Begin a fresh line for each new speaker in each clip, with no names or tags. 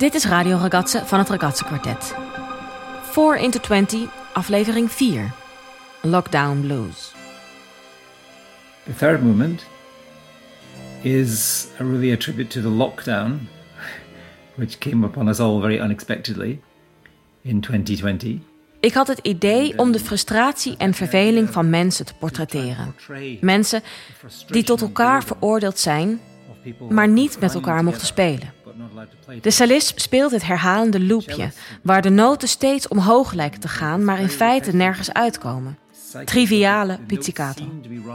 Dit is Radio Ragazze van het Ragazze Quartet. 4 into 20, aflevering 4. Lockdown Blues.
The third movement is a really a tribute to the lockdown, which came upon us all very unexpectedly in 2020.
Ik had het idee om de frustratie en verveling van mensen te portretteren. Mensen die tot elkaar veroordeeld zijn, maar niet met elkaar mochten spelen. De cellist speelt het herhalende loopje, waar de noten steeds omhoog lijken te gaan, maar in feite nergens uitkomen. Triviale pizzicato.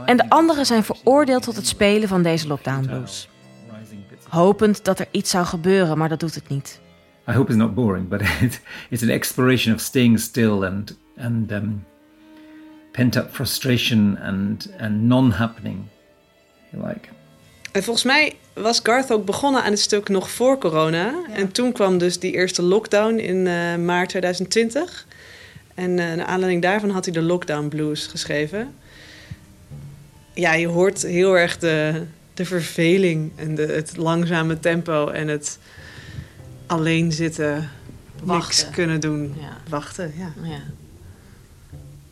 En de anderen zijn veroordeeld tot het spelen van deze lockdown blues. Hopend dat er iets zou gebeuren, maar dat doet het niet.
I hope it's not boring, but it, it's an exploration of staying still and and um, pent up frustration and and non-happening. Like.
En volgens mij was Garth ook begonnen aan het stuk nog voor corona. En toen kwam dus die eerste lockdown in uh, maart 2020. En uh, naar aanleiding daarvan had hij de Lockdown Blues geschreven. Ja, je hoort heel erg de, de verveling en de, het langzame tempo en het alleen zitten,
Wachten.
niks kunnen doen,
Ja.
wachten. Ja.
Ja.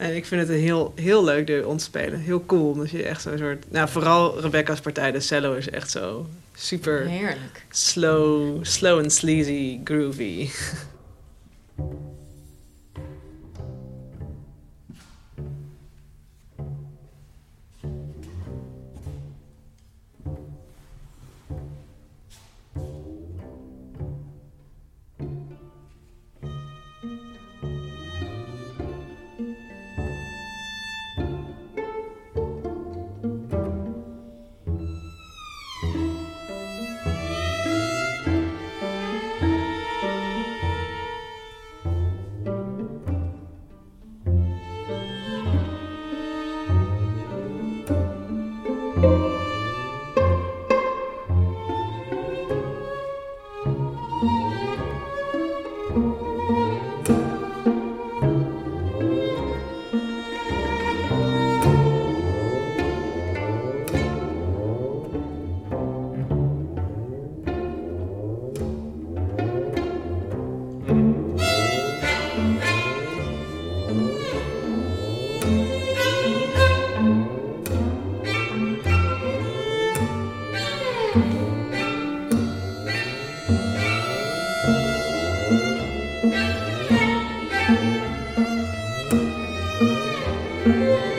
En ik vind het een heel, heel leuk de ontspelen. Heel cool, omdat je echt zo'n soort... Nou, vooral Rebecca's partij, de cello, is echt zo super
Heerlijk.
slow, slow and sleazy, groovy.
Música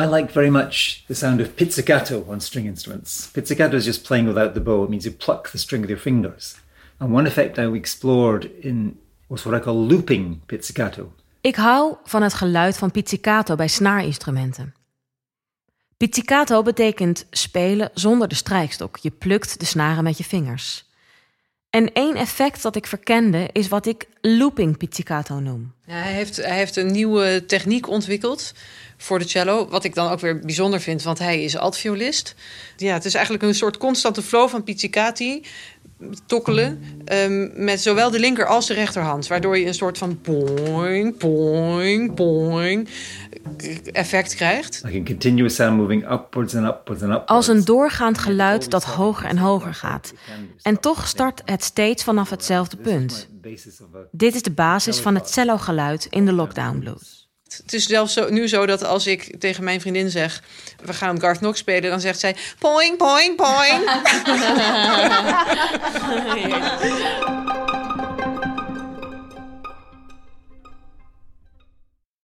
I like very much the sound of pizzicato on string instruments. Pizzicato is just playing without the bow. It means you pluck the string with your fingers. And one effect I explored in was what I call looping pizzicato.
Ik hou van het geluid van pizzicato bij snaarinstrumenten. Pizzicato betekent spelen zonder de strijkstok. Je plukt de snaren met je vingers. En één effect dat ik verkende is wat ik looping pizzicato noem.
Ja, hij, heeft, hij heeft een nieuwe techniek ontwikkeld voor de cello. Wat ik dan ook weer bijzonder vind, want hij is altviolist. Ja, het is eigenlijk een soort constante flow van pizzicati tokkelen um, met zowel de linker als de rechterhand. Waardoor je een soort van boing, boing, boing effect krijgt.
Like a continuous sound moving upwards and upwards and upwards.
Als een doorgaand geluid dat hoger en hoger gaat. En toch start het steeds vanaf hetzelfde punt. Dit is de basis van het cello-geluid in de lockdown blues.
Het is zelfs zo, nu zo dat als ik tegen mijn vriendin zeg... we gaan Garth Knox spelen, dan zegt zij... poing, poing, poing.